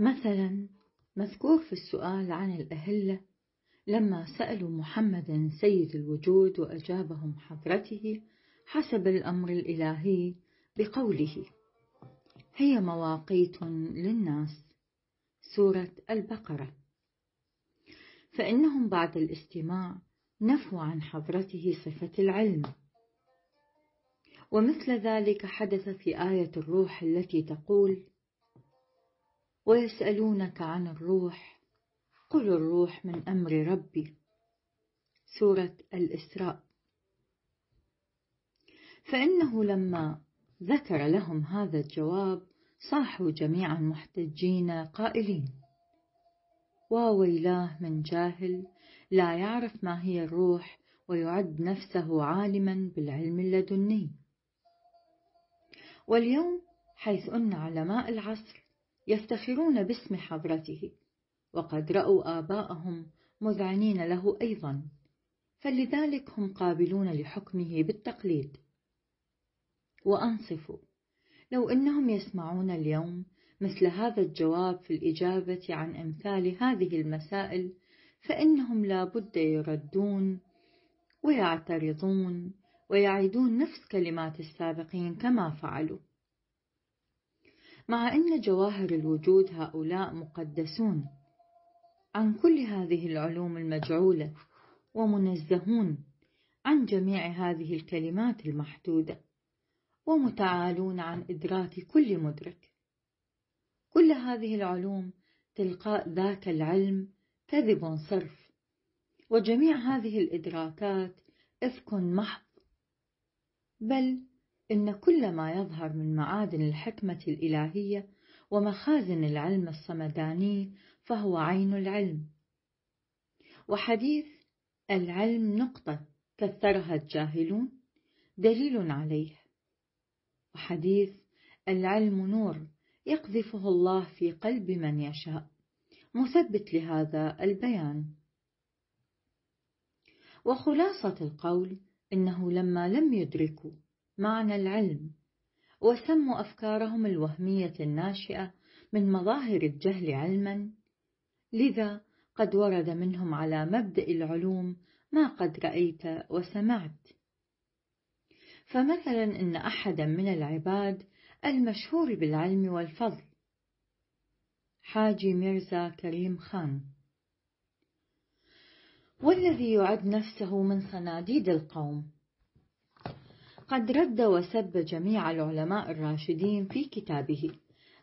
مثلا مذكور في السؤال عن الأهلة لما سألوا محمدا سيد الوجود وأجابهم حضرته حسب الأمر الإلهي بقوله هي مواقيت للناس. سورة البقرة. فإنهم بعد الاستماع نفوا عن حضرته صفة العلم. ومثل ذلك حدث في آية الروح التي تقول ويسألونك عن الروح قل الروح من أمر ربي. سورة الإسراء. فإنه لما ذكر لهم هذا الجواب صاحوا جميعا محتجين قائلين. وويلاه من جاهل لا يعرف ما هي الروح ويعد نفسه عالما بالعلم اللدني. واليوم حيث أن علماء العصر يفتخرون باسم حضرته وقد رأوا آباءهم مذعنين له أيضا فلذلك هم قابلون لحكمه بالتقليد. وأنصفوا لو أنهم يسمعون اليوم مثل هذا الجواب في الإجابة عن أمثال هذه المسائل فإنهم لا بد يردون ويعترضون ويعيدون نفس كلمات السابقين كما فعلوا. مع أن جواهر الوجود هؤلاء مقدسون. عن كل هذه العلوم المجعولة ومنزهون عن جميع هذه الكلمات المحدودة ومتعالون عن إدراك كل مدرك. كل هذه العلوم تلقاء ذاك العلم كذب صرف وجميع هذه الإدراكات إفك محض بل إن كل ما يظهر من معادن الحكمة الإلهية ومخازن العلم الصمداني فهو عين العلم. وحديث العلم نقطة كثرها الجاهلون دليل عليه. وحديث العلم نور يقذفه الله في قلب من يشاء. مثبت لهذا البيان. وخلاصة القول إنه لما لم يدركوا معنى العلم وسموا أفكارهم الوهمية الناشئة من مظاهر الجهل علما. لذا قد ورد منهم على مبدأ العلوم ما قد رأيت وسمعت. فمثلا إن أحدا من العباد المشهور بالعلم والفضل حاجي ميرزا كريم خان والذي يعد نفسه من صناديد القوم. قد رد وسب جميع العلماء الراشدين في كتابه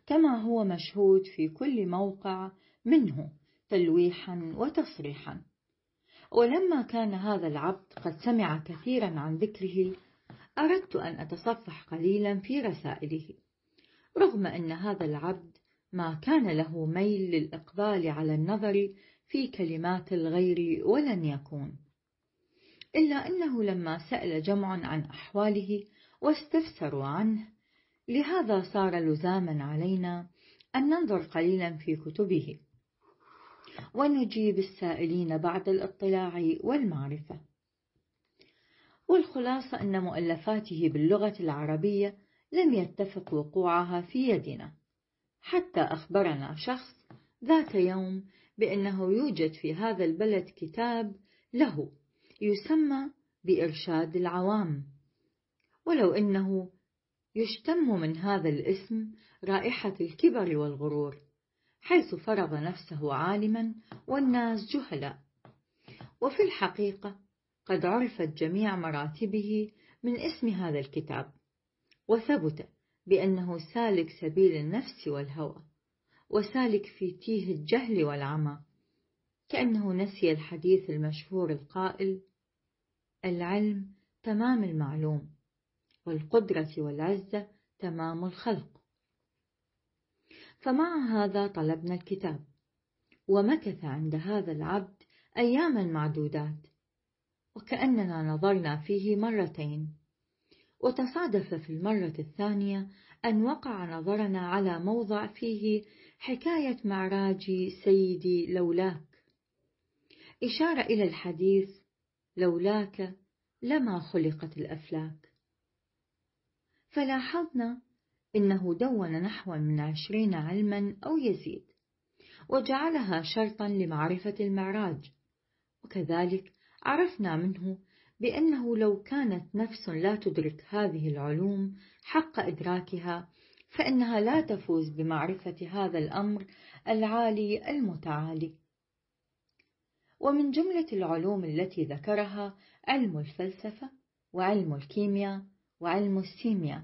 كما هو مشهود في كل موقع منه تلويحا وتصريحا. ولما كان هذا العبد قد سمع كثيرا عن ذكره أردت أن أتصفح قليلا في رسائله رغم أن هذا العبد ما كان له ميل للإقبال على النظر في كلمات الغير ولن يكون. إلا أنه لما سأل جمع عن أحواله واستفسروا عنه لهذا صار لزاما علينا أن ننظر قليلا في كتبه ونجيب السائلين بعد الاطلاع والمعرفة. والخلاصة أن مؤلفاته باللغة العربية لم يتفق وقوعها في يدنا. حتى أخبرنا شخص ذات يوم بأنه يوجد في هذا البلد كتاب له. يسمى بإرشاد العوام. ولو أنه يشتم من هذا الاسم رائحة الكبر والغرور حيث فرض نفسه عالما والناس جهلاء. وفي الحقيقة قد عرفت جميع مراتبه من اسم هذا الكتاب وثبت بأنه سالك سبيل النفس والهوى وسالك في تيه الجهل والعمى كأنه نسي الحديث المشهور القائل العلم تمام المعلوم والقدرة والعزة تمام الخلق. فمع هذا طلبنا الكتاب ومكث عند هذا العبد أياما معدودات وكأننا نظرنا فيه مرتين. وتصادف في المرة الثانية أن وقع نظرنا على موضع فيه حكاية معراج سيدي لولاك. إشارة إلى الحديث لولاك لما خلقت الأفلاك. فلاحظنا إنه دون نحو من عشرين علما أو يزيد وجعلها شرطا لمعرفة المعراج. وكذلك عرفنا منه بأنه لو كانت نفس لا تدرك هذه العلوم حق إدراكها فإنها لا تفوز بمعرفة هذا الأمر العالي المتعالي. ومن جملة العلوم التي ذكرها علم الفلسفة وعلم الكيمياء وعلم السيمياء.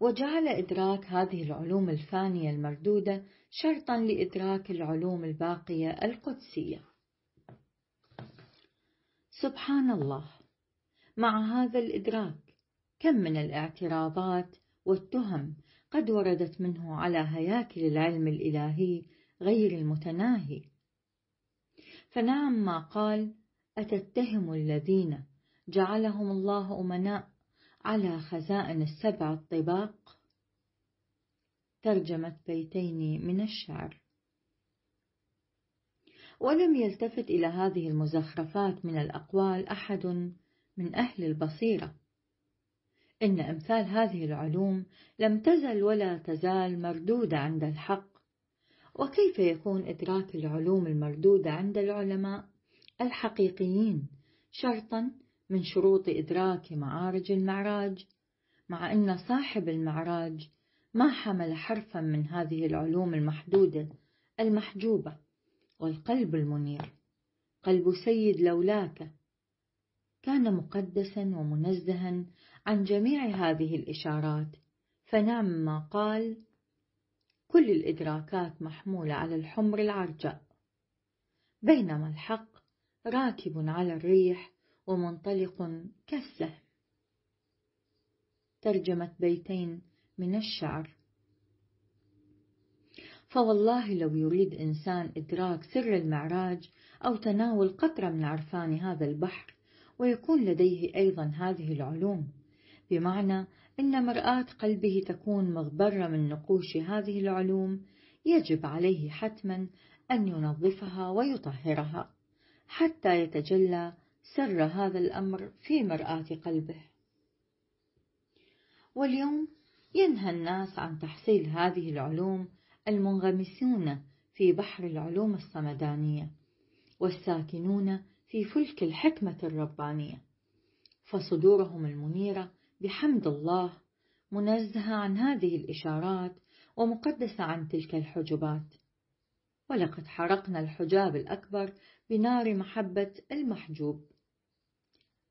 وجعل إدراك هذه العلوم الفانية المردودة شرطا لإدراك العلوم الباقية القدسية. سبحان الله مع هذا الإدراك كم من الاعتراضات والتهم قد وردت منه على هياكل العلم الإلهي غير المتناهي. فنعم ما قال أتتهم الذين جعلهم الله أمناء على خزائن السبع الطباق؟ ترجمة بيتين من الشعر. ولم يلتفت إلى هذه المزخرفات من الأقوال أحد من أهل البصيرة. إن أمثال هذه العلوم لم تزل ولا تزال مردودة عند الحق. وكيف يكون إدراك العلوم المردودة عند العلماء؟ الحقيقيين شرطا من شروط إدراك معارج المعراج. مع أن صاحب المعراج ما حمل حرفا من هذه العلوم المحدودة المحجوبة والقلب المنير. قلب سيد لولاك. كان مقدسا ومنزها عن جميع هذه الإشارات فنعم ما قال كل الإدراكات محمولة على الحمر العرجاء. بينما الحق راكب على الريح ومنطلق كالسهم. ترجمة بيتين من الشعر. فوالله لو يريد إنسان إدراك سر المعراج أو تناول قطرة من عرفان هذا البحر ويكون لديه أيضا هذه العلوم بمعنى أن مرآة قلبه تكون مغبرة من نقوش هذه العلوم يجب عليه حتما أن ينظفها ويطهرها حتى يتجلى سر هذا الأمر في مرآة قلبه. واليوم ينهى الناس عن تحصيل هذه العلوم المنغمسون في بحر العلوم الصمدانية والساكنون في فلك الحكمة الربانية فصدورهم المنيرة بحمد الله منزهة عن هذه الإشارات ومقدسة عن تلك الحجبات. ولقد حرقنا الحجاب الأكبر بنار محبة المحجوب.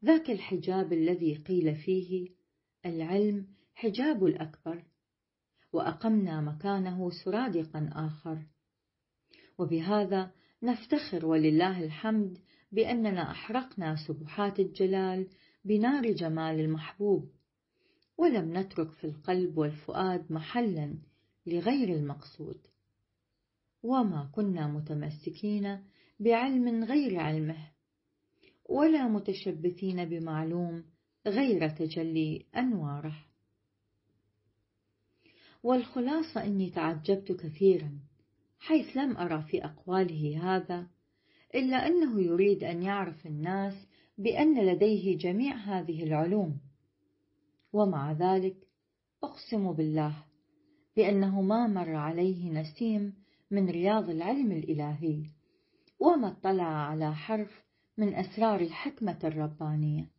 ذاك الحجاب الذي قيل فيه العلم حجاب الأكبر وأقمنا مكانه سرادقا آخر. وبهذا نفتخر ولله الحمد بأننا أحرقنا سبحات الجلال بنار جمال المحبوب. ولم نترك في القلب والفؤاد محلا لغير المقصود. وما كنا متمسكين بعلم غير علمه ولا متشبثين بمعلوم غير تجلي أنواره. والخلاصة إني تعجبت كثيرا حيث لم أرى في أقواله هذا إلا أنه يريد أن يعرف الناس بأن لديه جميع هذه العلوم. ومع ذلك أقسم بالله بأنه ما مر عليه نسيم من رياض العلم الإلهي وما اطلع على حرف من أسرار الحكمة الربانية.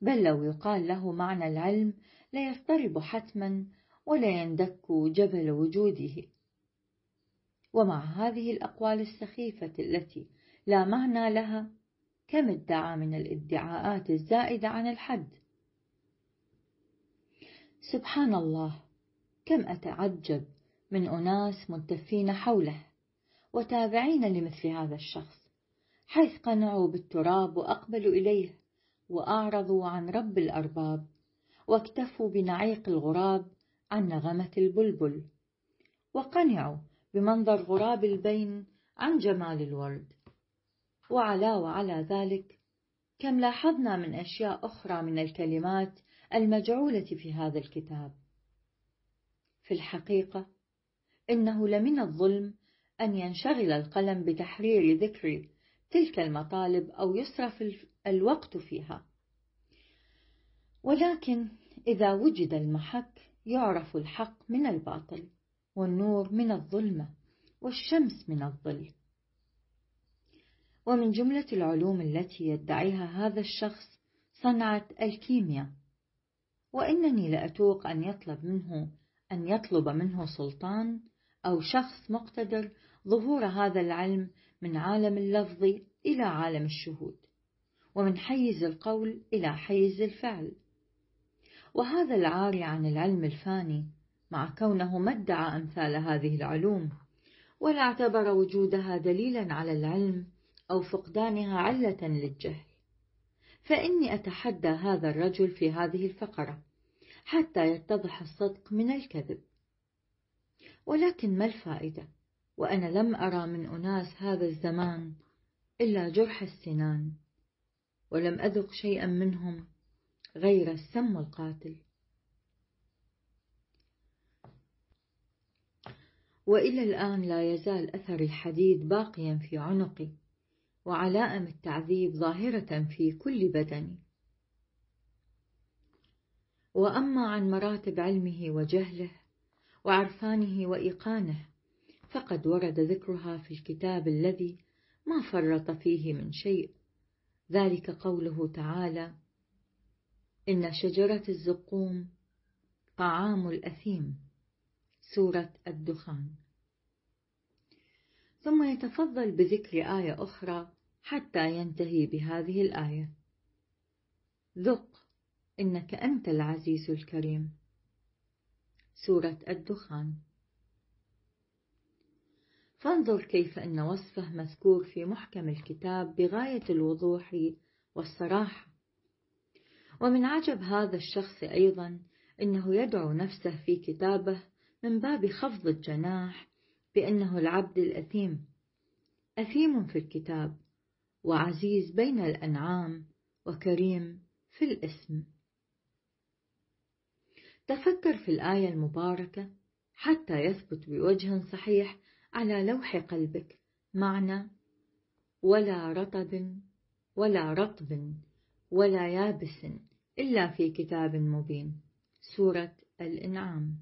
بل لو يقال له معنى العلم ليضطرب حتما ولا يندك جبل وجوده. ومع هذه الأقوال السخيفة التي لا معنى لها كم ادعى من الادعاءات الزائدة عن الحد؟ سبحان الله كم أتعجب من أناس ملتفين حوله وتابعين لمثل هذا الشخص حيث قنعوا بالتراب وأقبلوا إليه وأعرضوا عن رب الأرباب واكتفوا بنعيق الغراب عن نغمة البلبل وقنعوا بمنظر غراب البين عن جمال الورد. وعلاوة على ذلك كم لاحظنا من أشياء أخرى من الكلمات المجعولة في هذا الكتاب. في الحقيقة إنه لمن الظلم أن ينشغل القلم بتحرير ذكر تلك المطالب أو يصرف الوقت فيها. ولكن إذا وجد المحك يعرف الحق من الباطل والنور من الظلمة والشمس من الظل. ومن جملة العلوم التي يدعيها هذا الشخص صنعة الكيمياء. وإنني لأتوق أن يطلب منه أن يطلب منه سلطان أو شخص مقتدر ظهور هذا العلم من عالم اللفظ إلى عالم الشهود ومن حيز القول إلى حيز الفعل. وهذا العاري عن العلم الفاني مع كونه ما ادعى أمثال هذه العلوم ولا اعتبر وجودها دليلا على العلم أو فقدانها علة للجهل. فإني أتحدى هذا الرجل في هذه الفقرة حتى يتضح الصدق من الكذب. ولكن ما الفائدة؟ وأنا لم أرى من أناس هذا الزمان إلا جرح السنان ولم أذق شيئا منهم غير السم القاتل. وإلى الآن لا يزال أثر الحديد باقيا في عنقي. وعلائم التعذيب ظاهرة في كل بدني وأما عن مراتب علمه وجهله وعرفانه وإيقانه فقد ورد ذكرها في الكتاب الذي ما فرط فيه من شيء. ذلك قوله تعالى إن شجرة الزقوم طعام الأثيم. سورة الدخان. ثم يتفضل بذكر آية أخرى حتى ينتهي بهذه الآية. ذق إنك أنت العزيز الكريم. سورة الدخان. فانظر كيف أن وصفه مذكور في محكم الكتاب بغاية الوضوح والصراحة. ومن عجب هذا الشخص أيضا أنه يدعو نفسه في كتابه من باب خفض الجناح بأنه العبد الأثيم. أثيم في الكتاب. وعزيز بين الأنعام وكريم في الاسم. تفكر في الآية المباركة حتى يثبت بوجه صحيح على لوح قلبك معنى ولا رطب ولا رطب ولا يابس إلا في كتاب مبين. سورة الإنعام.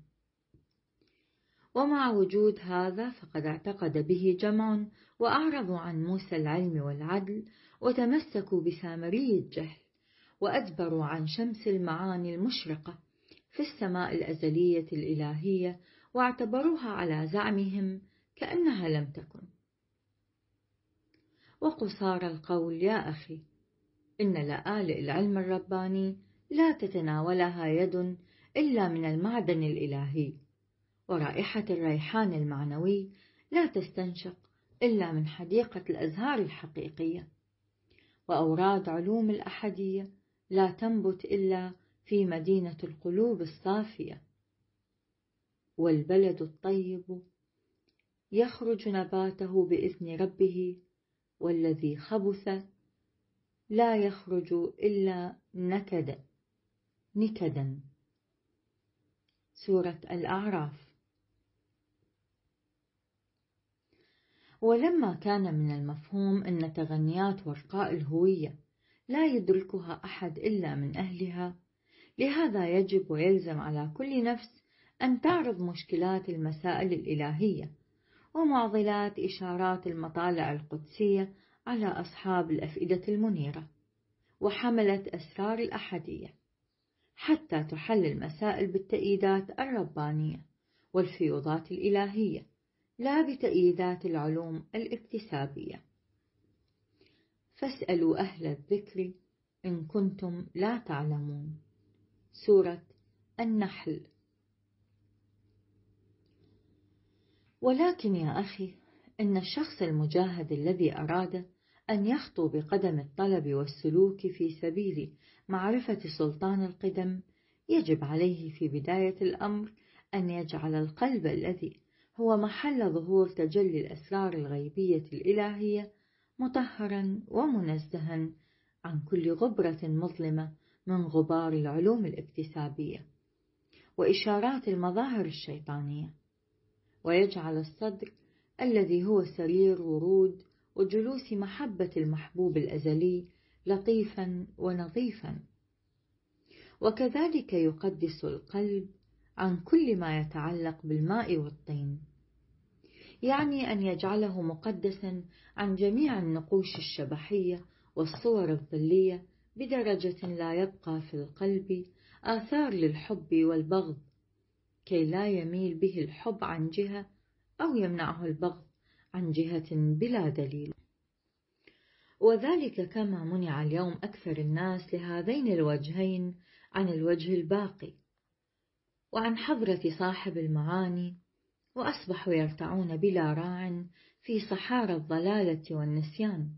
ومع وجود هذا فقد اعتقد به جمع وأعرضوا عن موسى العلم والعدل وتمسكوا بسامري الجهل وأدبروا عن شمس المعاني المشرقة في السماء الأزلية الإلهية واعتبروها على زعمهم كأنها لم تكن. وقصار القول يا أخي إن لآلئ العلم الرباني لا تتناولها يد إلا من المعدن الإلهي. ورائحة الريحان المعنوي لا تستنشق إلا من حديقة الأزهار الحقيقية. وأوراد علوم الأحدية لا تنبت إلا في مدينة القلوب الصافية. والبلد الطيب يخرج نباته بإذن ربه والذي خبث لا يخرج إلا نكدا نكدا. سورة الأعراف. ولما كان من المفهوم أن تغنيات ورقاء الهوية لا يدركها أحد إلا من أهلها لهذا يجب ويلزم على كل نفس أن تعرض مشكلات المسائل الإلهية ومعضلات إشارات المطالع القدسية على أصحاب الأفئدة المنيرة وحملة أسرار الأحدية حتى تحل المسائل بالتأييدات الربانية والفيوضات الإلهية. لا بتأييدات العلوم الاكتسابية. فاسألوا أهل الذكر إن كنتم لا تعلمون. سورة النحل. ولكن يا أخي إن الشخص المجاهد الذي أراد أن يخطو بقدم الطلب والسلوك في سبيل معرفة سلطان القدم يجب عليه في بداية الأمر أن يجعل القلب الذي هو محل ظهور تجلي الأسرار الغيبية الإلهية مطهرا ومنزها عن كل غبرة مظلمة من غبار العلوم الاكتسابية وإشارات المظاهر الشيطانية. ويجعل الصدر الذي هو سرير ورود وجلوس محبة المحبوب الأزلي لطيفا ونظيفا. وكذلك يقدس القلب عن كل ما يتعلق بالماء والطين. يعني أن يجعله مقدسا عن جميع النقوش الشبحية والصور الظلية بدرجة لا يبقى في القلب آثار للحب والبغض كي لا يميل به الحب عن جهة أو يمنعه البغض عن جهة بلا دليل. وذلك كما منع اليوم أكثر الناس لهذين الوجهين عن الوجه الباقي. وعن حضرة صاحب المعاني وأصبحوا يرتعون بلا راع في صحارى الضلالة والنسيان.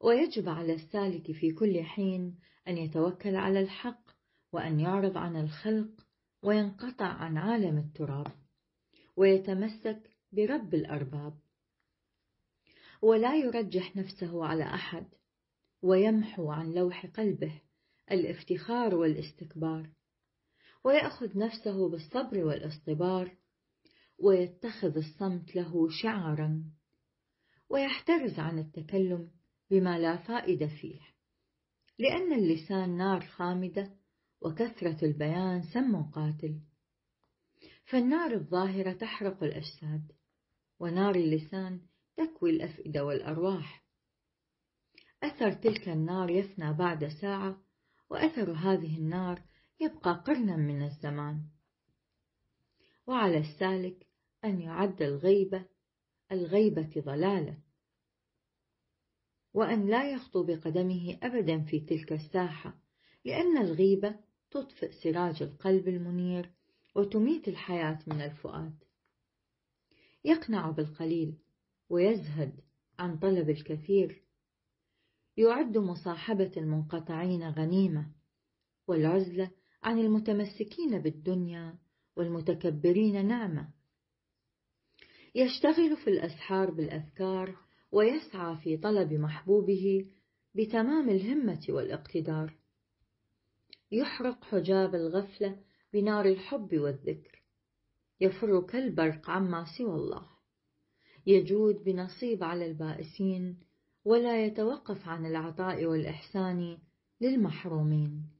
ويجب على السالك في كل حين أن يتوكل على الحق وأن يعرض عن الخلق وينقطع عن عالم التراب ويتمسك برب الأرباب. ولا يرجح نفسه على أحد ويمحو عن لوح قلبه الإفتخار والاستكبار. ويأخذ نفسه بالصبر والاصطبار ويتخذ الصمت له شعارا ويحترز عن التكلم بما لا فائدة فيه. لأن اللسان نار خامدة وكثرة البيان سم قاتل. فالنار الظاهرة تحرق الأجساد ونار اللسان تكوي الأفئدة والأرواح. أثر تلك النار يفنى بعد ساعة وأثر هذه النار يبقى قرنا من الزمان. وعلى السالك أن يعد الغيبة الغيبة ضلالة. وأن لا يخطو بقدمه أبدا في تلك الساحة لأن الغيبة تطفئ سراج القلب المنير وتميت الحياة من الفؤاد. يقنع بالقليل ويزهد عن طلب الكثير. يعد مصاحبة المنقطعين غنيمة والعزلة عن المتمسكين بالدنيا والمتكبرين نعمة. يشتغل في الأسحار بالأذكار ويسعى في طلب محبوبه بتمام الهمة والاقتدار. يحرق حجاب الغفلة بنار الحب والذكر. يفر كالبرق عما سوى الله. يجود بنصيب على البائسين ولا يتوقف عن العطاء والإحسان للمحرومين.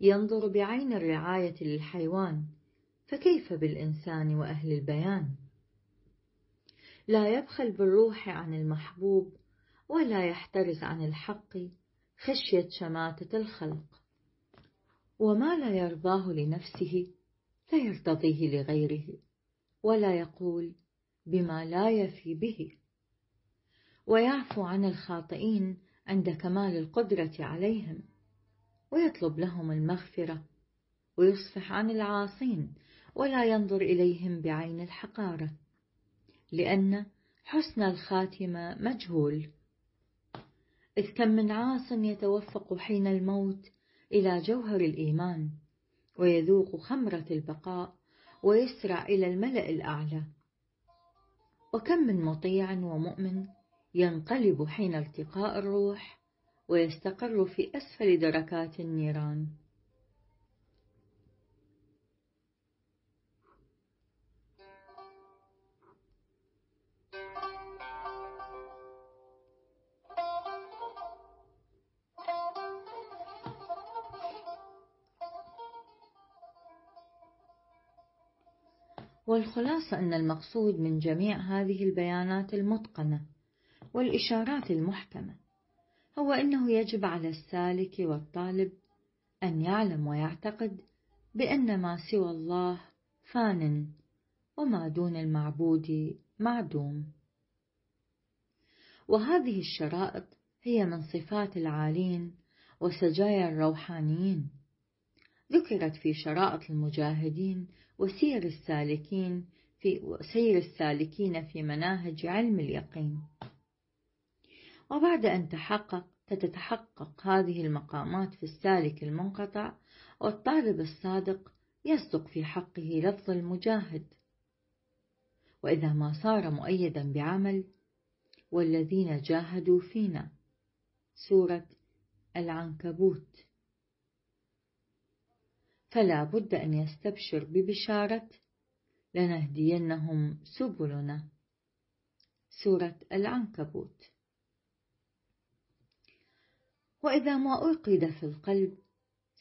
ينظر بعين الرعاية للحيوان فكيف بالإنسان وأهل البيان؟ لا يبخل بالروح عن المحبوب ولا يحترز عن الحق خشية شماتة الخلق. وما لا يرضاه لنفسه لا يرتضيه لغيره ولا يقول بما لا يفي به. ويعفو عن الخاطئين عند كمال القدرة عليهم. ويطلب لهم المغفرة ويصفح عن العاصين ولا ينظر إليهم بعين الحقارة لأن حسن الخاتمة مجهول. إذ كم من عاص يتوفق حين الموت إلى جوهر الإيمان ويذوق خمرة البقاء ويسرع إلى الملأ الأعلى. وكم من مطيع ومؤمن ينقلب حين التقاء الروح ويستقر في أسفل دركات النيران. والخلاصة أن المقصود من جميع هذه البيانات المتقنة والإشارات المحكمة. هو أنه يجب على السالك والطالب أن يعلم ويعتقد بأن ما سوى الله فان وما دون المعبود معدوم. وهذه الشرائط هي من صفات العالين وسجايا الروحانيين. ذكرت في شرائط المجاهدين وسير السالكين في وسير السالكين في مناهج علم اليقين. وبعد أن تحقق تتحقق هذه المقامات في السالك المنقطع والطالب الصادق يصدق في حقه لفظ المجاهد. وإذا ما صار مؤيدا بعمل والذين جاهدوا فينا. سورة العنكبوت. فلا بد أن يستبشر ببشارة لنهدينهم سبلنا. سورة العنكبوت. وإذا ما أوقد في القلب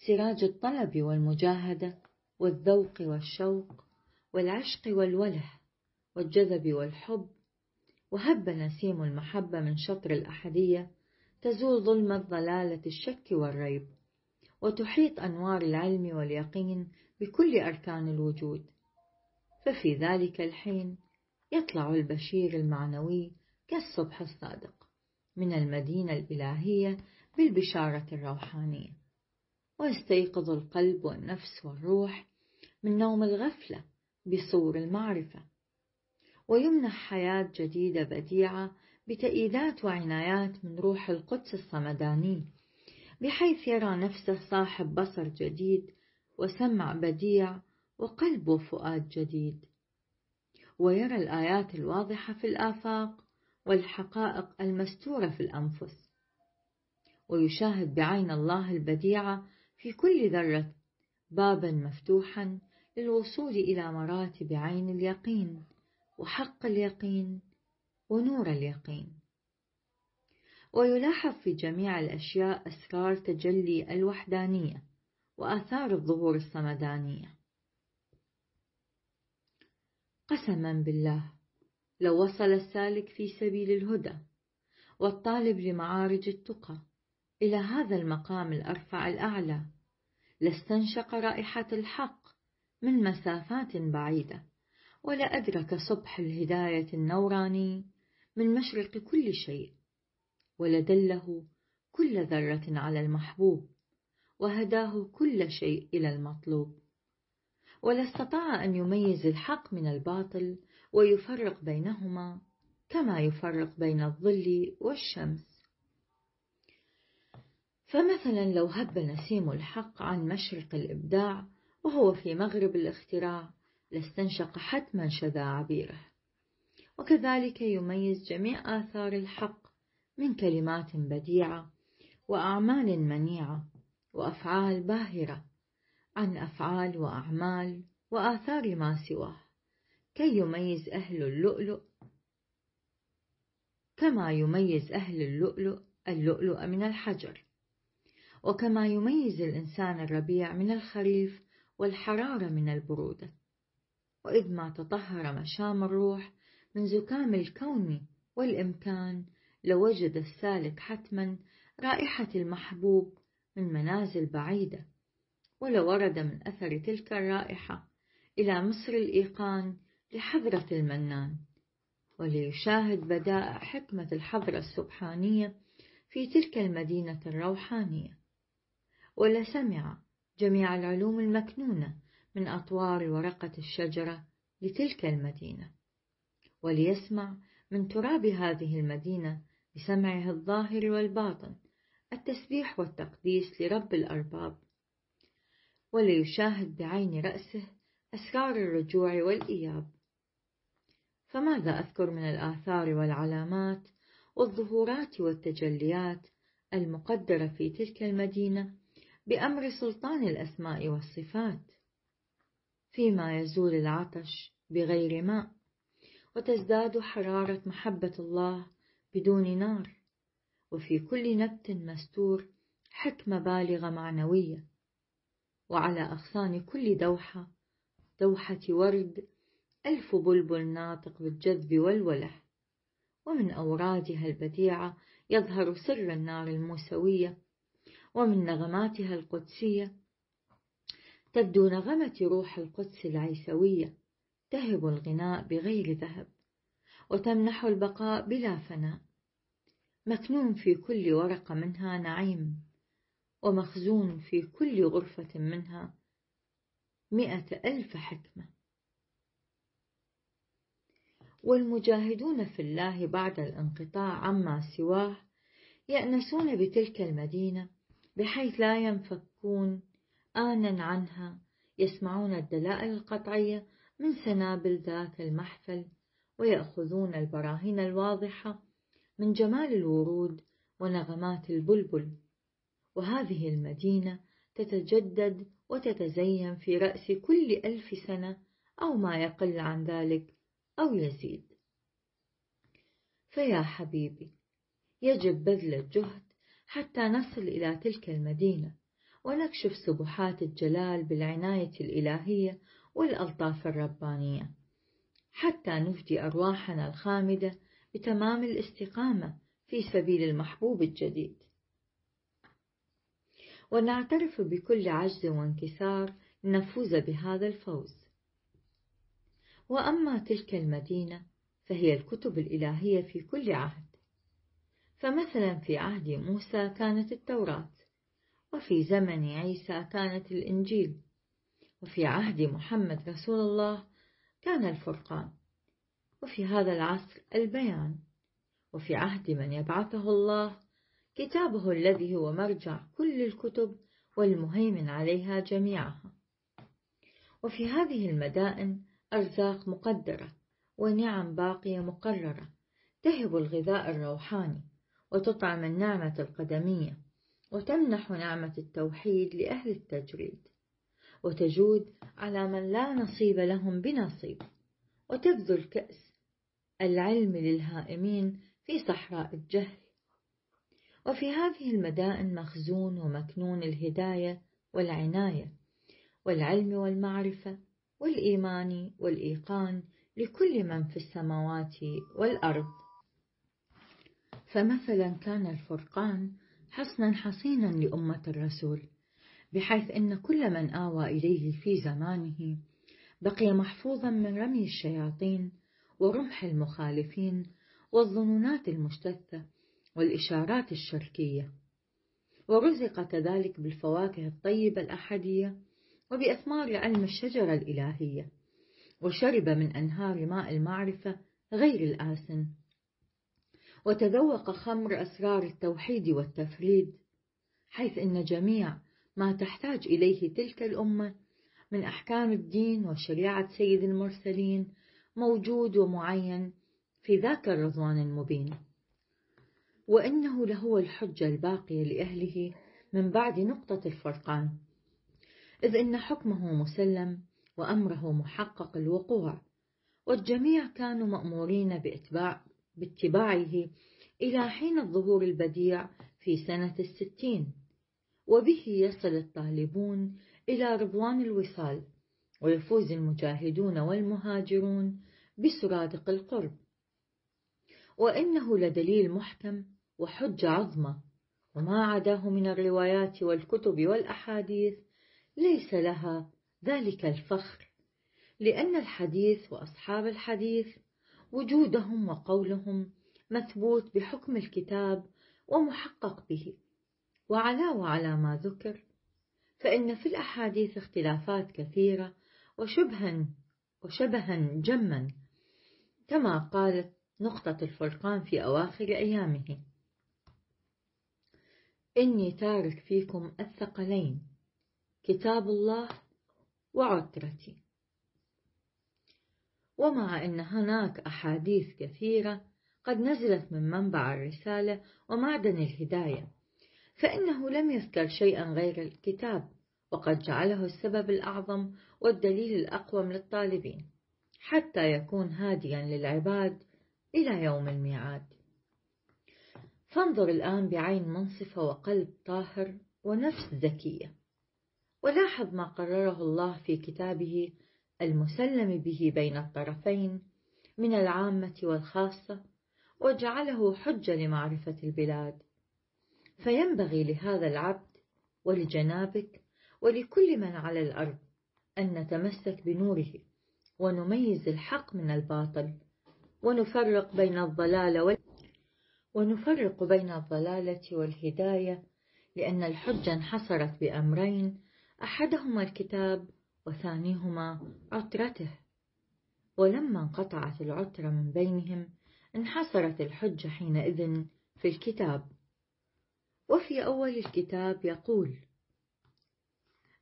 سراج الطلب والمجاهدة والذوق والشوق والعشق والوله والجذب والحب وهب نسيم المحبة من شطر الأحدية تزول ظلمة ضلالة الشك والريب وتحيط أنوار العلم واليقين بكل أركان الوجود. ففي ذلك الحين يطلع البشير المعنوي كالصبح الصادق من المدينة الإلهية بالبشارة الروحانية ويستيقظ القلب والنفس والروح من نوم الغفلة بصور المعرفة. ويمنح حياة جديدة بديعة بتأييدات وعنايات من روح القدس الصمداني بحيث يرى نفسه صاحب بصر جديد وسمع بديع وقلب وفؤاد جديد. ويرى الآيات الواضحة في الآفاق والحقائق المستورة في الأنفس. ويشاهد بعين الله البديعة في كل ذرة بابا مفتوحا للوصول إلى مراتب عين اليقين وحق اليقين ونور اليقين. ويلاحظ في جميع الأشياء أسرار تجلي الوحدانية وآثار الظهور الصمدانية. قسما بالله لو وصل السالك في سبيل الهدى والطالب لمعارج التقى إلى هذا المقام الأرفع الأعلى. لاستنشق رائحة الحق من مسافات بعيدة. ولأدرك صبح الهداية النوراني من مشرق كل شيء. ولدله كل ذرة على المحبوب. وهداه كل شيء إلى المطلوب. ولا استطاع أن يميز الحق من الباطل ويفرق بينهما كما يفرق بين الظل والشمس. فمثلا لو هب نسيم الحق عن مشرق الإبداع وهو في مغرب الاختراع لاستنشق حتما شذا عبيره. وكذلك يميز جميع آثار الحق من كلمات بديعة وأعمال منيعة وأفعال باهرة عن أفعال وأعمال وآثار ما سواه. كي يميز أهل اللؤلؤ كما يميز أهل اللؤلؤ اللؤلؤ من الحجر. وكما يميز الإنسان الربيع من الخريف والحرارة من البرودة. وإذ ما تطهر مشام الروح من زكام الكون والإمكان لوجد السالك حتما رائحة المحبوب من منازل بعيدة. ولورد من أثر تلك الرائحة إلى مصر الإيقان لحضرة المنان. وليشاهد بدائع حكمة الحضرة السبحانية في تلك المدينة الروحانية. ولسمع جميع العلوم المكنونة من أطوار ورقة الشجرة لتلك المدينة وليسمع من تراب هذه المدينة بسمعه الظاهر والباطن التسبيح والتقديس لرب الأرباب وليشاهد بعين رأسه أسرار الرجوع والإياب. فماذا أذكر من الآثار والعلامات والظهورات والتجليات المقدرة في تلك المدينة؟ بأمر سلطان الأسماء والصفات فيما يزول العطش بغير ماء وتزداد حرارة محبة الله بدون نار وفي كل نبت مستور حكمة بالغة معنوية وعلى أغصان كل دوحة دوحة ورد ألف بلبل ناطق بالجذب والوله ومن أورادها البديعة يظهر سر النار الموسوية ومن نغماتها القدسية تبدو نغمة روح القدس العيسوية تهب الغناء بغير ذهب وتمنح البقاء بلا فناء. مكنون في كل ورقة منها نعيم ومخزون في كل غرفة منها مئة ألف حكمة. والمجاهدون في الله بعد الانقطاع عما سواه يأنسون بتلك المدينة بحيث لا ينفكون آنا عنها يسمعون الدلائل القطعية من سنابل ذاك المحفل ويأخذون البراهين الواضحة من جمال الورود ونغمات البلبل. وهذه المدينة تتجدد وتتزين في رأس كل ألف سنة أو ما يقل عن ذلك أو يزيد. فيا حبيبي يجب بذل الجهد حتى نصل إلى تلك المدينة ونكشف سبحات الجلال بالعناية الإلهية والألطاف الربانية حتى نفدي أرواحنا الخامدة بتمام الاستقامة في سبيل المحبوب الجديد. ونعترف بكل عجز وانكسار لنفوز بهذا الفوز. وأما تلك المدينة فهي الكتب الإلهية في كل عهد. فمثلا في عهد موسى كانت التوراة وفي زمن عيسى كانت الإنجيل وفي عهد محمد رسول الله كان الفرقان وفي هذا العصر البيان وفي عهد من يبعثه الله كتابه الذي هو مرجع كل الكتب والمهيمن عليها جميعها. وفي هذه المدائن أرزاق مقدرة ونعم باقية مقررة تهب الغذاء الروحاني وتطعم النعمة القدمية وتمنح نعمة التوحيد لأهل التجريد وتجود على من لا نصيب لهم بنصيب وتبذل كأس العلم للهائمين في صحراء الجهل. وفي هذه المدائن مخزون ومكنون الهداية والعناية والعلم والمعرفة والإيمان والإيقان لكل من في السماوات والأرض. فمثلا كان الفرقان حصنا حصينا لأمة الرسول بحيث أن كل من آوى إليه في زمانه بقي محفوظا من رمي الشياطين ورمح المخالفين والظنونات المشتتة والإشارات الشركية. ورزق كذلك بالفواكه الطيبة الأحدية وبأثمار علم الشجرة الإلهية وشرب من أنهار ماء المعرفة غير الآسن. وتذوق خمر أسرار التوحيد والتفريد حيث إن جميع ما تحتاج إليه تلك الأمة من أحكام الدين وشريعة سيد المرسلين موجود ومعين في ذاك الرضوان المبين. وإنه لهو الحجة الباقية لأهله من بعد نقطة الفرقان إذ إن حكمه مسلم وأمره محقق الوقوع والجميع كانوا مأمورين بإتباع باتباعه إلى حين الظهور البديع في سنة الستين. وبه يصل الطالبون إلى رضوان الوصال ويفوز المجاهدون والمهاجرون بسرادق القرب. وإنه لدليل محكم وحجة عظمى وما عداه من الروايات والكتب والأحاديث ليس لها ذلك الفخر لأن الحديث وأصحاب الحديث وجودهم وقولهم مثبوت بحكم الكتاب ومحقق به. وعلاوة على ما ذكر فإن في الأحاديث اختلافات كثيرة وشبها وشبها جما كما قالت نقطة الفرقان في أواخر أيامه. إني تارك فيكم الثقلين كتاب الله وعترتي. ومع أن هناك أحاديث كثيرة قد نزلت من منبع الرسالة ومعدن الهداية فإنه لم يذكر شيئا غير الكتاب وقد جعله السبب الأعظم والدليل الأقوم للطالبين حتى يكون هاديا للعباد إلى يوم الميعاد. فانظر الآن بعين منصفة وقلب طاهر ونفس ذكية ولاحظ ما قرره الله في كتابه المسلم به بين الطرفين من العامة والخاصة وجعله حجة لمعرفة البلاد. فينبغي لهذا العبد ولجنابك ولكل من على الأرض أن نتمسك بنوره ونميز الحق من الباطل ونفرق بين الضلال وال... ونفرق بين الضلالة والهداية لأن الحجة انحصرت بأمرين أحدهما الكتاب وثانيهما عترته ولما انقطعت العترة من بينهم انحصرت الحجة حينئذ في الكتاب. وفي أول الكتاب يقول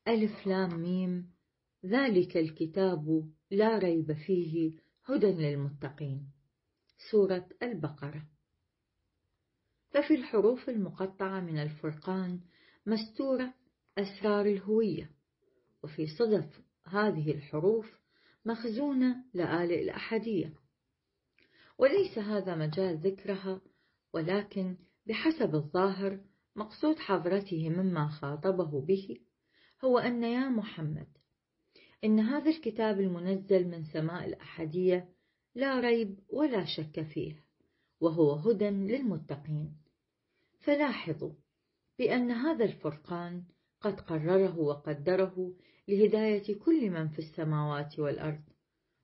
ألف لام ميم ذلك الكتاب لا ريب فيه هدى للمتقين. سورة البقرة. ففي الحروف المقطعة من الفرقان مستورة أسرار الهوية. وفي صدف هذه الحروف مخزونة لآلئ الأحدية. وليس هذا مجال ذكرها ولكن بحسب الظاهر مقصود حضرته مما خاطبه به هو أن يا محمد إن هذا الكتاب المنزل من سماء الأحدية لا ريب ولا شك فيه وهو هدى للمتقين. فلاحظوا بأن هذا الفرقان قد قرره وقدره لهداية كل من في السماوات والأرض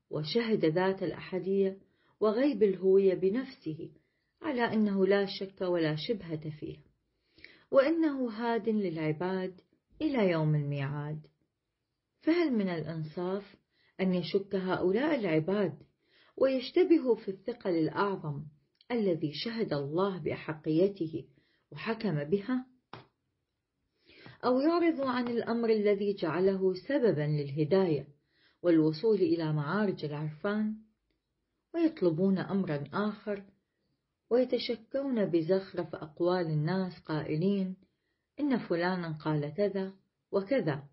وشهد ذات الأحدية وغيب الهوية بنفسه على أنه لا شك ولا شبهة فيه وأنه هاد للعباد إلى يوم الميعاد. فهل من الإنصاف أن يشك هؤلاء العباد ويشتبهوا في الثقل الأعظم الذي شهد الله بأحقيته وحكم بها؟ أو يعرضوا عن الأمر الذي جعله سببا للهداية والوصول إلى معارج العرفان ويطلبون أمرا آخر ويتشكون بزخرف أقوال الناس قائلين إن فلانا قال كذا وكذا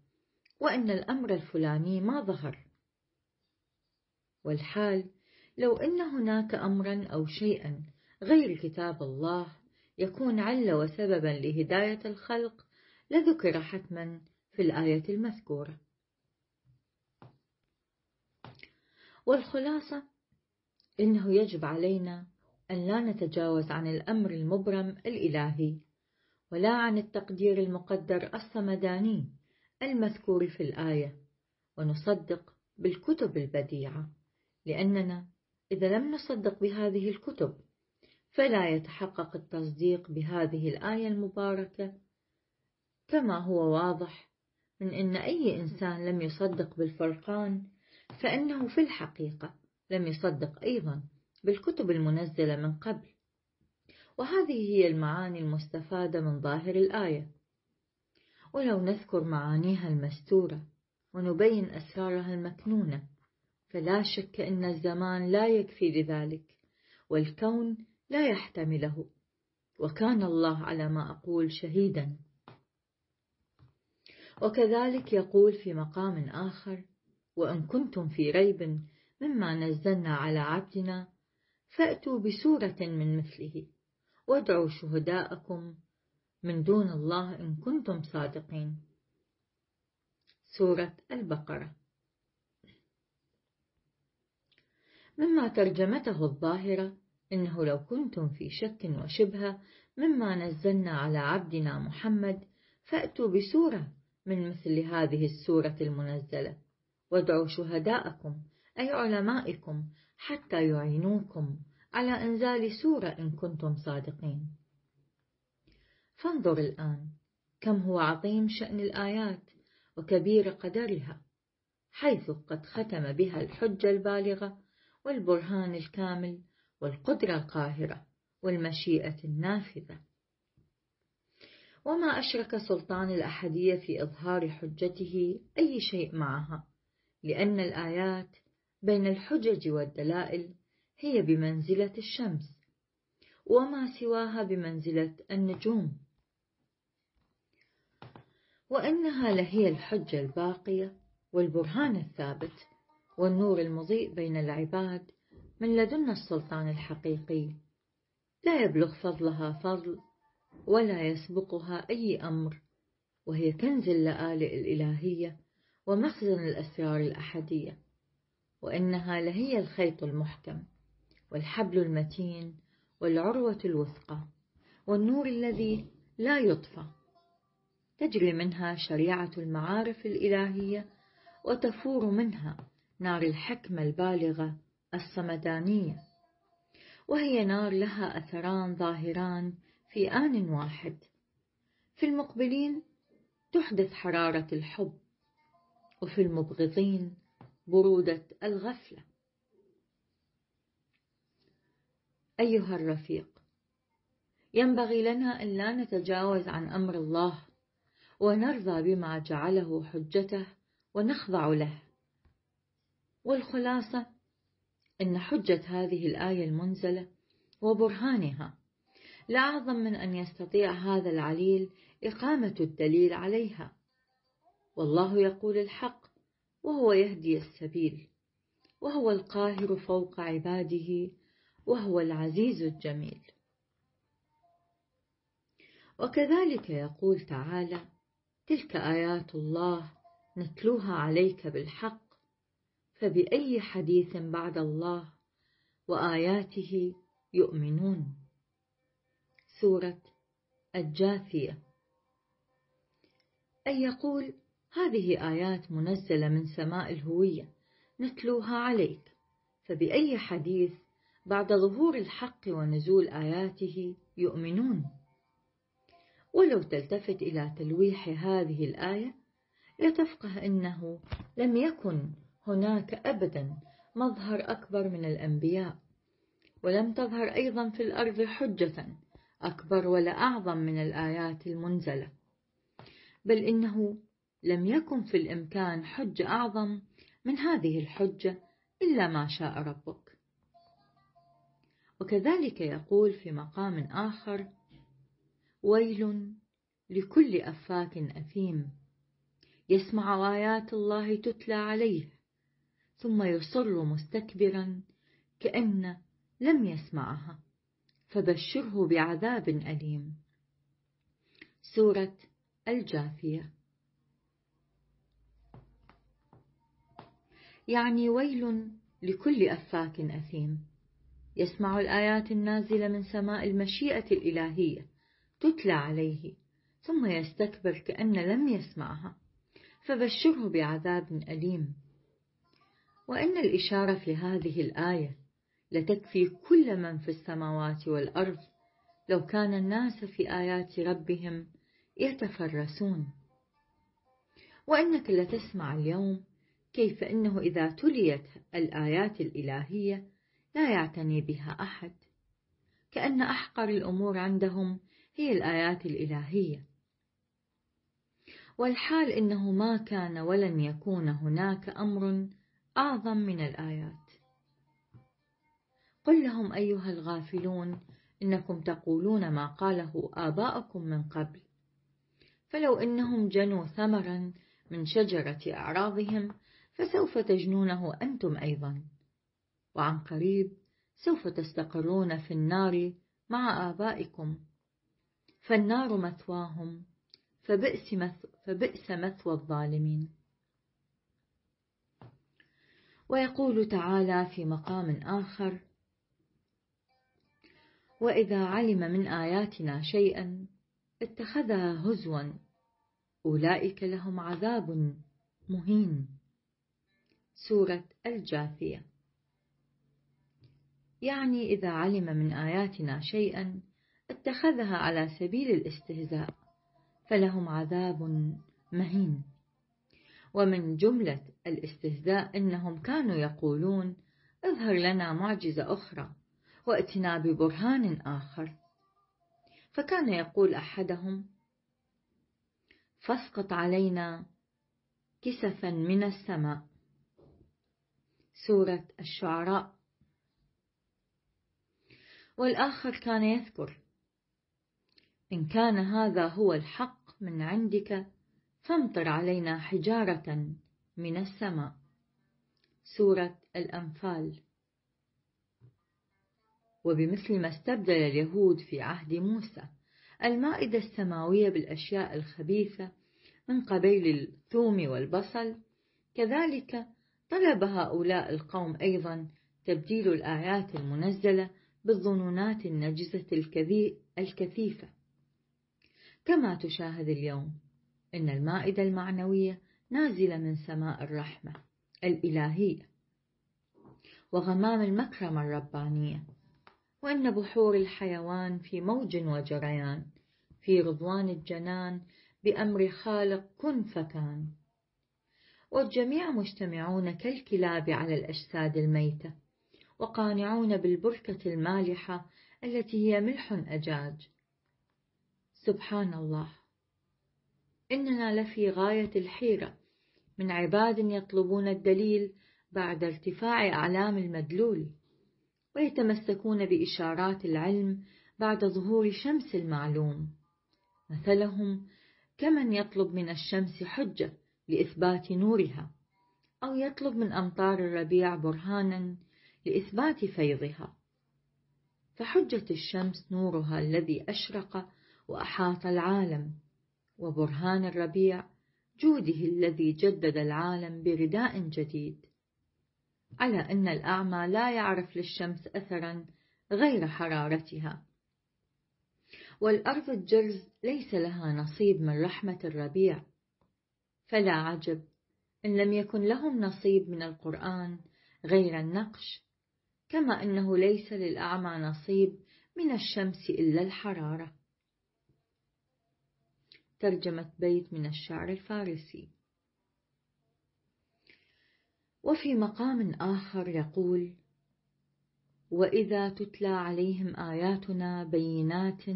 وإن الأمر الفلاني ما ظهر. والحال لو أن هناك أمرا أو شيئا غير كتاب الله يكون عل وسببا لهداية الخلق لذكر حتما في الآية المذكورة. والخلاصة إنه يجب علينا أن لا نتجاوز عن الأمر المبرم الإلهي ولا عن التقدير المقدر الصمداني المذكور في الآية ونصدق بالكتب البديعة لأننا إذا لم نصدق بهذه الكتب فلا يتحقق التصديق بهذه الآية المباركة كما هو واضح من أن أي إنسان لم يصدق بالفرقان فإنه في الحقيقة لم يصدق أيضا بالكتب المنزلة من قبل. وهذه هي المعاني المستفادة من ظاهر الآية. ولو نذكر معانيها المستورة ونبين أسرارها المكنونة فلا شك أن الزمان لا يكفي لذلك والكون لا يحتمله. وكان الله على ما أقول شهيدا. وكذلك يقول في مقام آخر وإن كنتم في ريب مما نزلنا على عبدنا فأتوا بسورة من مثله وادعوا شهداءكم من دون الله إن كنتم صادقين. سورة البقرة. مما ترجمته الظاهرة إنه لو كنتم في شك وشبهة مما نزلنا على عبدنا محمد فأتوا بسورة من مثل هذه السورة المنزلة. وادعوا شهداءكم أي علمائكم حتى يعينوكم على إنزال سورة إن كنتم صادقين. فانظر الآن كم هو عظيم شأن الآيات وكبير قدرها حيث قد ختم بها الحجة البالغة والبرهان الكامل والقدرة القاهرة والمشيئة النافذة. وما أشرك سلطان الأحدية في إظهار حجته أي شيء معها لأن الآيات بين الحجج والدلائل هي بمنزلة الشمس وما سواها بمنزلة النجوم. وإنها لهي الحجة الباقية والبرهان الثابت والنور المضيء بين العباد من لدن السلطان الحقيقي. لا يبلغ فضلها فضل ولا يسبقها أي أمر وهي كنز اللآلئ الإلهية ومخزن الأسرار الأحدية وإنها لهي الخيط المحكم والحبل المتين والعروة الوثقى والنور الذي لا يطفى. تجري منها شريعة المعارف الإلهية وتفور منها نار الحكمة البالغة الصمدانية وهي نار لها أثران ظاهران في آن واحد. في المقبلين تحدث حرارة الحب وفي المبغضين برودة الغفلة. أيها الرفيق ينبغي لنا أن لا نتجاوز عن أمر الله ونرضى بما جعله حجته ونخضع له. والخلاصة أن حجة هذه الآية المنزلة وبرهانها لا أعظم من أن يستطيع هذا العليل إقامة الدليل عليها. والله يقول الحق وهو يهدي السبيل وهو القاهر فوق عباده وهو العزيز الجميل. وكذلك يقول تعالى تلك آيات الله نتلوها عليك بالحق فبأي حديث بعد الله وآياته يؤمنون. سورة الجاثية. أي يقول هذه آيات منزلة من سماء الهوية نتلوها عليك. فبأي حديث بعد ظهور الحق ونزول آياته يؤمنون؟ ولو تلتفت إلى تلويح هذه الآية لتفقه أنه لم يكن هناك أبدا مظهر أكبر من الأنبياء ولم تظهر أيضا في الأرض حجة. أكبر ولا أعظم من الآيات المنزلة. بل إنه لم يكن في الإمكان حجة أعظم من هذه الحجة إلا ما شاء ربك. وكذلك يقول في مقام آخر ويل لكل أفاك أثيم. يسمع آيات الله تتلى عليه ثم يصر مستكبرا كأن لم يسمعها. فبشره بعذاب أليم. سورة الجاثية يعني ويل لكل أفاك أثيم. يسمع الآيات النازلة من سماء المشيئة الإلهية. تتلى عليه. ثم يستكبر كأن لم يسمعها. فبشره بعذاب أليم. وإن الإشارة في هذه الآية لتكفي كل من في السماوات والأرض. لو كان الناس في آيات ربهم يتفرسون. وإنك لتسمع اليوم كيف إنه إذا تليت الآيات الإلهية لا يعتني بها أحد. كأن أحقر الأمور عندهم هي الآيات الإلهية. والحال إنه ما كان ولن يكون هناك أمر أعظم من الآيات. قل لهم أيها الغافلون إنكم تقولون ما قاله آباءكم من قبل. فلو إنهم جنوا ثمرا من شجرة أعراضهم فسوف تجنونه أنتم أيضا. وعن قريب سوف تستقرون في النار مع آبائكم. فالنار مثواهم فبئس, مث فبئس مثوى الظالمين. ويقول تعالى في مقام آخر وإذا علم من آياتنا شيئا اتخذها هزوا. أولئك لهم عذاب مهين. سورة الجاثية. يعني إذا علم من آياتنا شيئا اتخذها على سبيل الاستهزاء فلهم عذاب مهين. ومن جملة الاستهزاء أنهم كانوا يقولون اظهر لنا معجزة أخرى. واتنا ببرهان آخر. فكان يقول أحدهم فاسقط علينا كسفا من السماء. سورة الشعراء. والآخر كان يذكر إن كان هذا هو الحق من عندك فامطر علينا حجارة من السماء. سورة الأنفال. وبمثل ما استبدل اليهود في عهد موسى المائدة السماوية بالأشياء الخبيثة من قبيل الثوم والبصل. كذلك طلب هؤلاء القوم أيضا تبديل الآيات المنزلة بالظنونات النجسة الكثيفة. كما تشاهد اليوم إن المائدة المعنوية نازلة من سماء الرحمة الإلهية. وغمام المكرمة الربانية وإن بحور الحيوان في موج وجريان في رضوان الجنان بأمر خالق كن فكان. والجميع مجتمعون كالكلاب على الأجساد الميتة وقانعون بالبركة المالحة التي هي ملح أجاج. سبحان الله. إننا لفي غاية الحيرة من عباد يطلبون الدليل بعد ارتفاع أعلام المدلول. ويتمسكون بإشارات العلم بعد ظهور شمس المعلوم. مثلهم كمن يطلب من الشمس حجة لإثبات نورها أو يطلب من أمطار الربيع برهانا لإثبات فيضها. فحجة الشمس نورها الذي أشرق وأحاط العالم وبرهان الربيع جوده الذي جدد العالم برداء جديد. على أن الأعمى لا يعرف للشمس أثرا غير حرارتها. والأرض الجرز ليس لها نصيب من رحمة الربيع. فلا عجب إن لم يكن لهم نصيب من القرآن غير النقش كما أنه ليس للأعمى نصيب من الشمس إلا الحرارة. ترجمة بيت من الشعر الفارسي. وفي مقام آخر يقول وإذا تتلى عليهم آياتنا بينات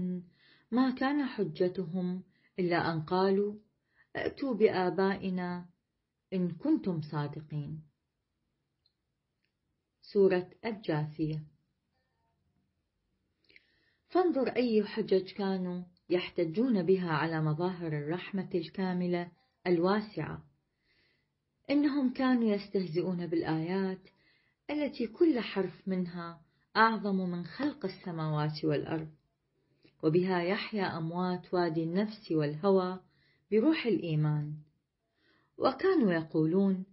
ما كان حجتهم إلا أن قالوا ائتوا بآبائنا إن كنتم صادقين. سورة الجاثية. فانظر أي حجج كانوا يحتجون بها على مظاهر الرحمة الكاملة الواسعة. إنهم كانوا يستهزئون بالآيات التي كل حرف منها أعظم من خلق السماوات والأرض. وبها يحيا أموات وادي النفس والهوى بروح الإيمان. وكانوا يقولون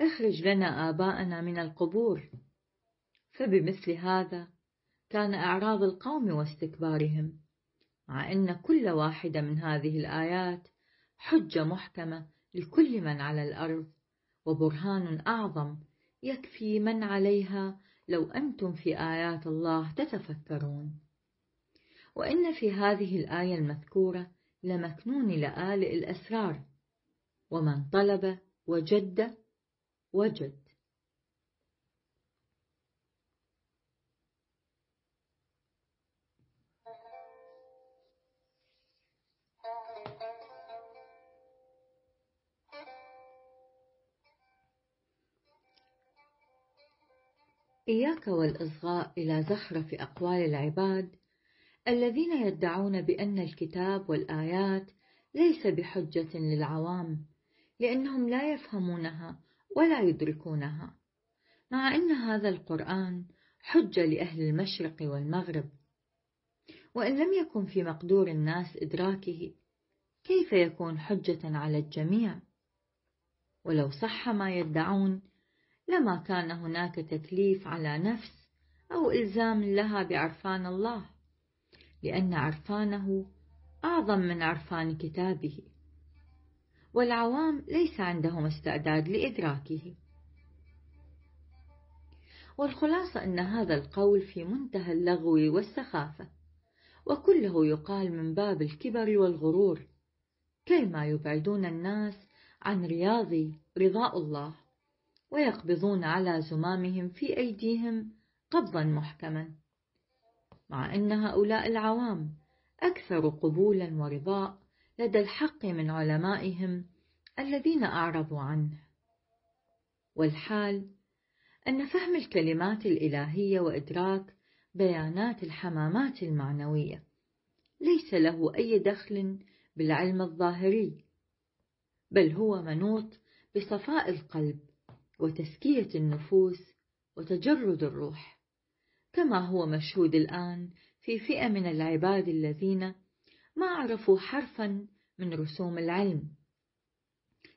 اخرج لنا آباءنا من القبور. فبمثل هذا كان إعراض القوم واستكبارهم مع أن كل واحدة من هذه الآيات حجة محكمة لكل من على الأرض. وبرهان أعظم يكفي من عليها لو أنتم في آيات الله تتفكرون. وإن في هذه الآية المذكورة لمكنون لآلئ الأسرار. ومن طلب وجد وجد. إياك والإصغاء إلى زخرف أقوال العباد الذين يدعون بأن الكتاب والآيات ليس بحجة للعوام لأنهم لا يفهمونها ولا يدركونها مع أن هذا القرآن حجة لأهل المشرق والمغرب. وإن لم يكن في مقدور الناس إدراكه كيف يكون حجة على الجميع؟ ولو صح ما يدعون لما كان هناك تكليف على نفس أو إلزام لها بعرفان الله لأن عرفانه أعظم من عرفان كتابه والعوام ليس عندهم استعداد لإدراكه. والخلاصة أن هذا القول في منتهى اللغو والسخافة وكله يقال من باب الكبر والغرور كيما يبعدون الناس عن رياض رضاء الله. ويقبضون على زمامهم في أيديهم قبضا محكما. مع أن هؤلاء العوام أكثر قبولا ورضاء لدى الحق من علمائهم الذين أعرضوا عنه. والحال أن فهم الكلمات الإلهية وإدراك بيانات الحمامات المعنوية ليس له أي دخل بالعلم الظاهري بل هو منوط بصفاء القلب وتزكية النفوس وتجرد الروح كما هو مشهود الآن في فئة من العباد الذين ما عرفوا حرفا من رسوم العلم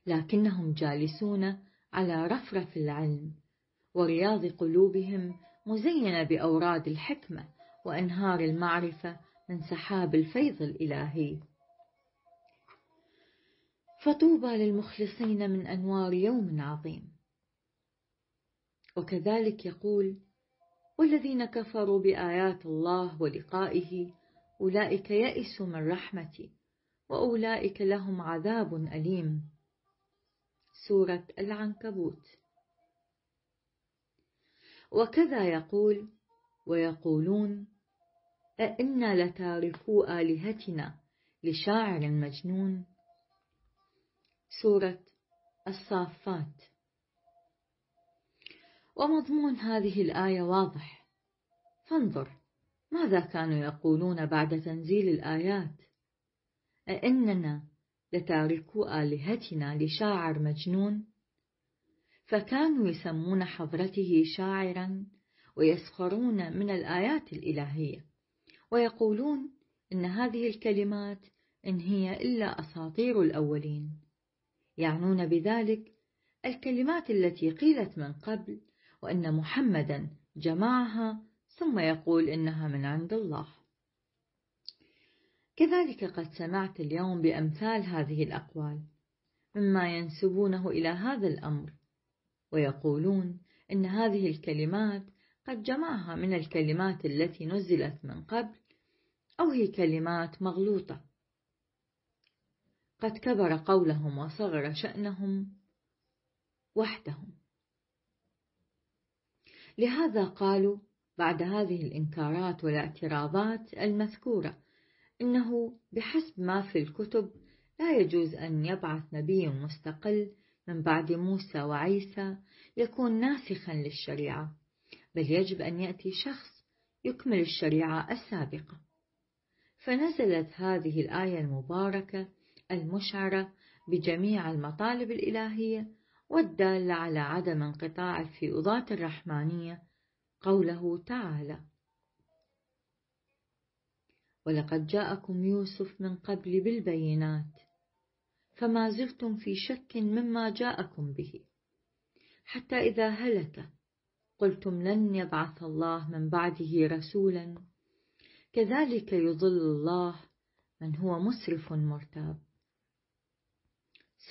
لكنهم جالسون على رفرف العلم ورياض قلوبهم مزينة بأوراد الحكمة وأنهار المعرفة من سحاب الفيض الإلهي. فطوبى للمخلصين من أنوار يوم عظيم. وكذلك يقول والذين كفروا بآيات الله ولقائه أولئك يئسوا من رحمتي وأولئك لهم عذاب أليم. سورة العنكبوت. وكذا يقول ويقولون أئنا لتاركو آلهتنا لشاعر مجنون. سورة الصافات. ومضمون هذه الآية واضح. فانظر ماذا كانوا يقولون بعد تنزيل الآيات؟ أئننا لتاركو آلهتنا لشاعر مجنون؟ فكانوا يسمون حضرته شاعرا ويسخرون من الآيات الإلهية ويقولون إن هذه الكلمات إن هي إلا أساطير الأولين. يعنون بذلك الكلمات التي قيلت من قبل وأن محمدا جمعها ثم يقول إنها من عند الله. كذلك قد سمعت اليوم بأمثال هذه الأقوال مما ينسبونه إلى هذا الأمر ويقولون إن هذه الكلمات قد جمعها من الكلمات التي نزلت من قبل أو هي كلمات مغلوطة. قد كبر قولهم وصغر شأنهم وحدهم. لهذا قالوا بعد هذه الإنكارات والاعتراضات المذكورة إنه بحسب ما في الكتب لا يجوز أن يبعث نبي مستقل من بعد موسى وعيسى يكون ناسخا للشريعة بل يجب أن يأتي شخص يكمل الشريعة السابقة. فنزلت هذه الآية المباركة المشعرة بجميع المطالب الإلهية والدالة على عدم انقطاع الفيوضات الرحمانية قوله تعالى. ولقد جاءكم يوسف من قبل بالبينات فما زلتم في شك مما جاءكم به. حتى إذا هلك قلتم لن يبعث الله من بعده رسولا. كذلك يضل الله من هو مسرف مرتاب.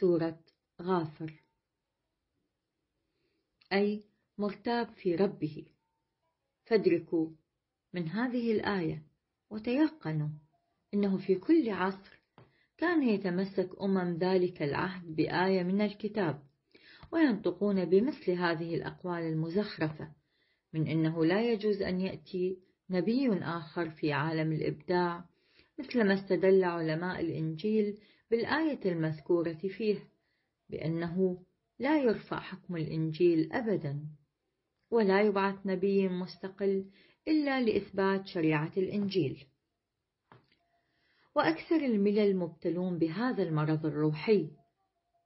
سورة غافر. أي مرتاب في ربه. فادركوا من هذه الآية وتيقنوا أنه في كل عصر كان يتمسك أمم ذلك العهد بآية من الكتاب وينطقون بمثل هذه الأقوال المزخرفة من أنه لا يجوز أن يأتي نبي آخر في عالم الإبداع مثل ما استدل علماء الإنجيل بالآية المذكورة فيه بأنه لا يرفع حكم الإنجيل أبدا ولا يبعث نبي مستقل إلا لإثبات شريعة الإنجيل. وأكثر الملل مبتلون بهذا المرض الروحي.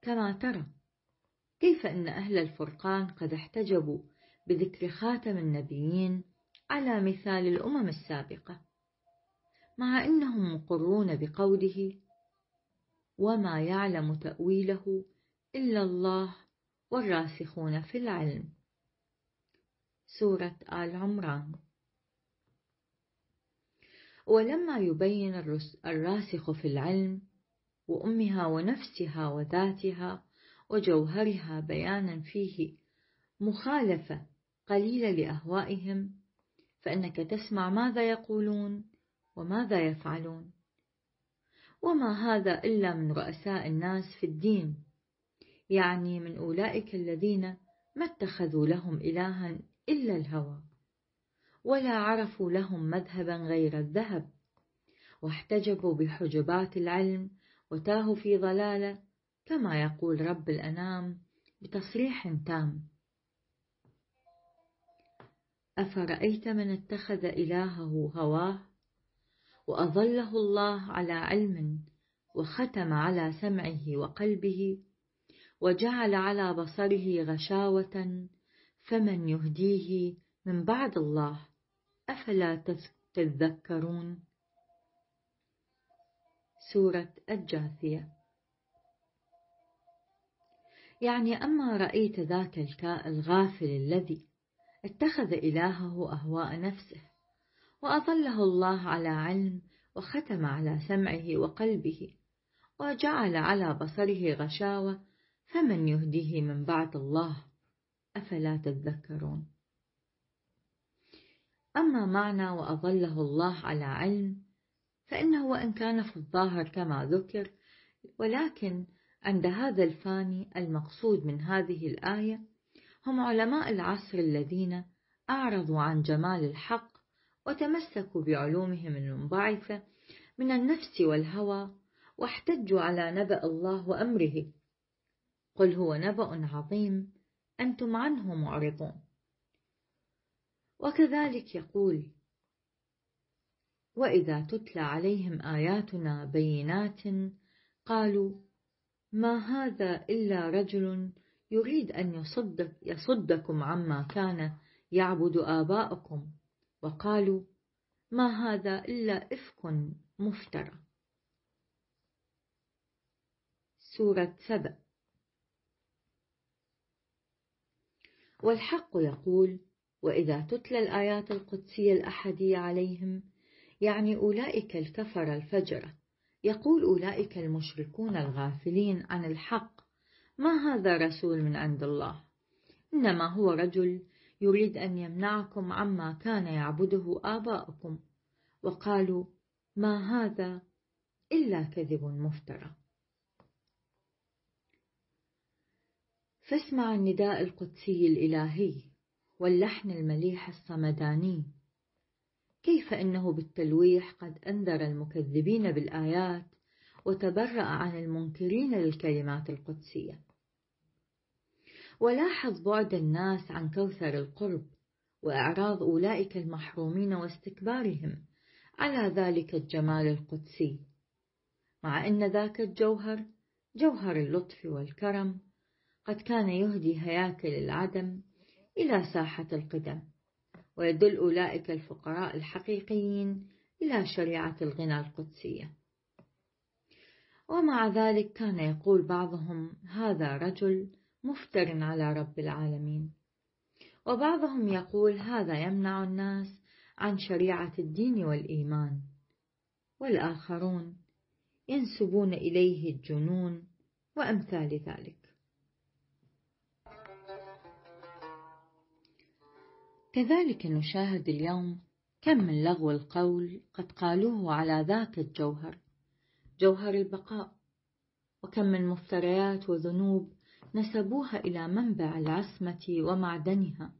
كما ترى كيف أن أهل الفرقان قد احتجبوا بذكر خاتم النبيين على مثال الأمم السابقة مع أنهم مقرون بقوله وما يعلم تأويله إلا الله والراسخون في العلم. سورة آل عمران. ولما يبين الراسخ في العلم وأمها ونفسها وذاتها وجوهرها بيانا فيه مخالفة قليلة لأهوائهم فإنك تسمع ماذا يقولون وماذا يفعلون. وما هذا إلا من رؤساء الناس في الدين. يعني من أولئك الذين ما اتخذوا لهم إلها إلا الهوى ولا عرفوا لهم مذهبا غير الذهب واحتجبوا بحجبات العلم وتاهوا في ضلالة كما يقول رب الأنام بتصريح تام. أفرأيت من اتخذ إلهه هواه؟ وأظله الله على علم وختم على سمعه وقلبه وجعل على بصره غشاوة فمن يهديه من بعد الله؟ أفلا تذكرون؟ سورة الجاثية. يعني أما رأيت ذاك الكاء الغافل الذي اتخذ إلهه أهواء نفسه وأظله الله على علم وختم على سمعه وقلبه وجعل على بصره غشاوة فمن يهديه من بعد الله؟ أفلا تذكرون؟ أما معنى وأظله الله على علم فإنه وإن كان في الظاهر كما ذكر ولكن عند هذا الفاني المقصود من هذه الآية هم علماء العصر الذين أعرضوا عن جمال الحق وتمسكوا بعلومهم المنبعثة من النفس والهوى واحتجوا على نبأ الله وأمره. قل هو نبأ عظيم أنتم عنه معرضون. وكذلك يقول وإذا تتلى عليهم آياتنا بينات قالوا ما هذا إلا رجل يريد أن يصدق يصدكم عما كان يعبد آباؤكم. وقالوا ما هذا إلا إفك مفترى. سورة سبأ. والحق يقول وإذا تتلى الآيات القدسية الأحدية عليهم يعني أولئك الكفر الفجرة يقول أولئك المشركون الغافلين عن الحق ما هذا رسول من عند الله؟ إنما هو رجل يريد أن يمنعكم عما كان يعبده آباؤكم. وقالوا ما هذا إلا كذب مفترى. فاسمع النداء القدسي الإلهي واللحن المليح الصمداني. كيف إنه بالتلويح قد أنذر المكذبين بالآيات وتبرأ عن المنكرين للكلمات القدسية. ولاحظ بعد الناس عن كوثر القرب وإعراض أولئك المحرومين واستكبارهم على ذلك الجمال القدسي مع أن ذاك الجوهر جوهر اللطف والكرم قد كان يهدي هياكل العدم إلى ساحة القدم ويدل أولئك الفقراء الحقيقيين إلى شريعة الغنى القدسية. ومع ذلك كان يقول بعضهم هذا رجل مفتر على رب العالمين. وبعضهم يقول هذا يمنع الناس عن شريعة الدين والإيمان. والآخرون ينسبون إليه الجنون وأمثال ذلك. كذلك نشاهد اليوم كم من لغو القول قد قالوه على ذاك الجوهر جوهر البقاء وكم من مفتريات وذنوب نسبوها إلى منبع العصمة ومعدنها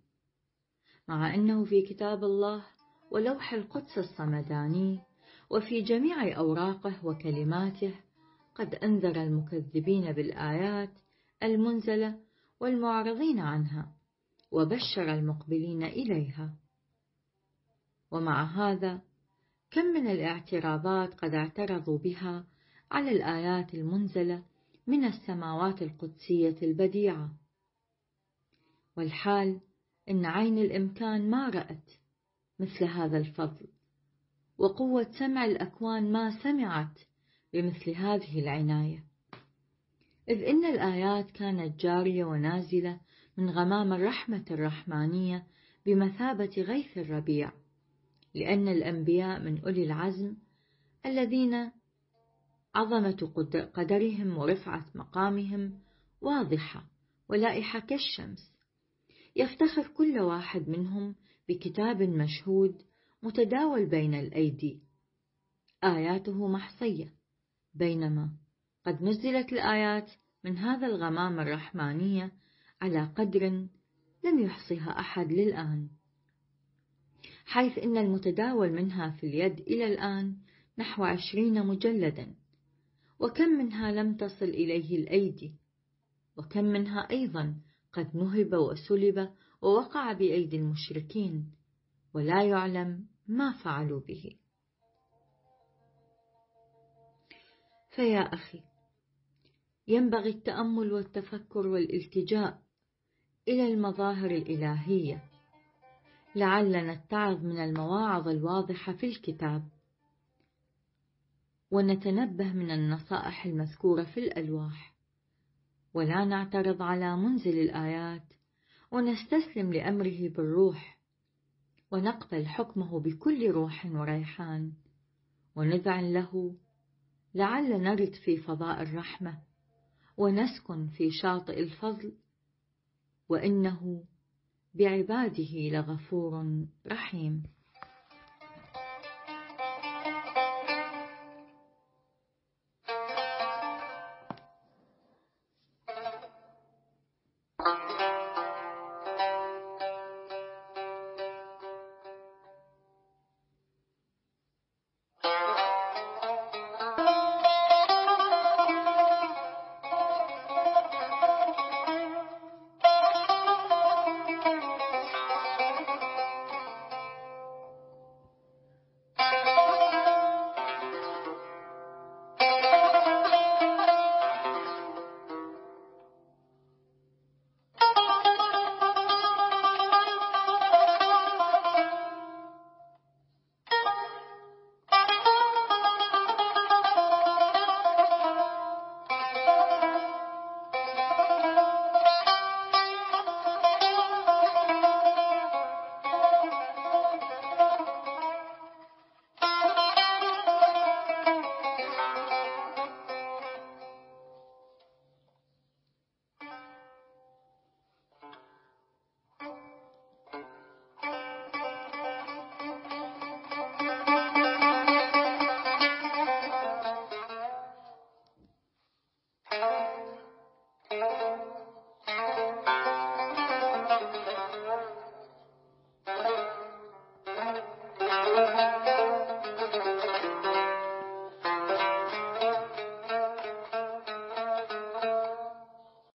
مع أنه في كتاب الله ولوح القدس الصمداني وفي جميع أوراقه وكلماته قد أنذر المكذبين بالآيات المنزلة والمعرضين عنها. وبشر المقبلين إليها. ومع هذا كم من الاعتراضات قد اعترضوا بها على الآيات المنزلة من السماوات القدسية البديعة. والحال إن عين الإمكان ما رأت مثل هذا الفضل وقوة سمع الأكوان ما سمعت بمثل هذه العناية. إذ إن الآيات كانت جارية ونازلة من غمام الرحمة الرحمانية بمثابة غيث الربيع لأن الأنبياء من أولي العزم الذين عظمة قدرهم ورفعة مقامهم واضحة ولائحة كالشمس. يفتخر كل واحد منهم بكتاب مشهود متداول بين الأيدي. آياته محصية بينما قد نزلت الآيات من هذا الغمام الرحمانية على قدر لم يحصها أحد للآن. حيث إن المتداول منها في اليد إلى الآن نحو عشرين مجلدا. وكم منها لم تصل إليه الأيدي؟ وكم منها أيضا قد نهب وسلب ووقع بأيدي المشركين؟ ولا يعلم ما فعلوا به. فيا أخي ينبغي التأمل والتفكر والالتجاء إلى المظاهر الإلهية. لعلنا نتعظ من المواعظ الواضحة في الكتاب. ونتنبه من النصائح المذكورة في الألواح. ولا نعترض على منزل الآيات. ونستسلم لأمره بالروح. ونقبل حكمه بكل روح وريحان. ونذعن له. لعل نرد في فضاء الرحمة. ونسكن في شاطئ الفضل. وإنه بعباده لغفور رحيم.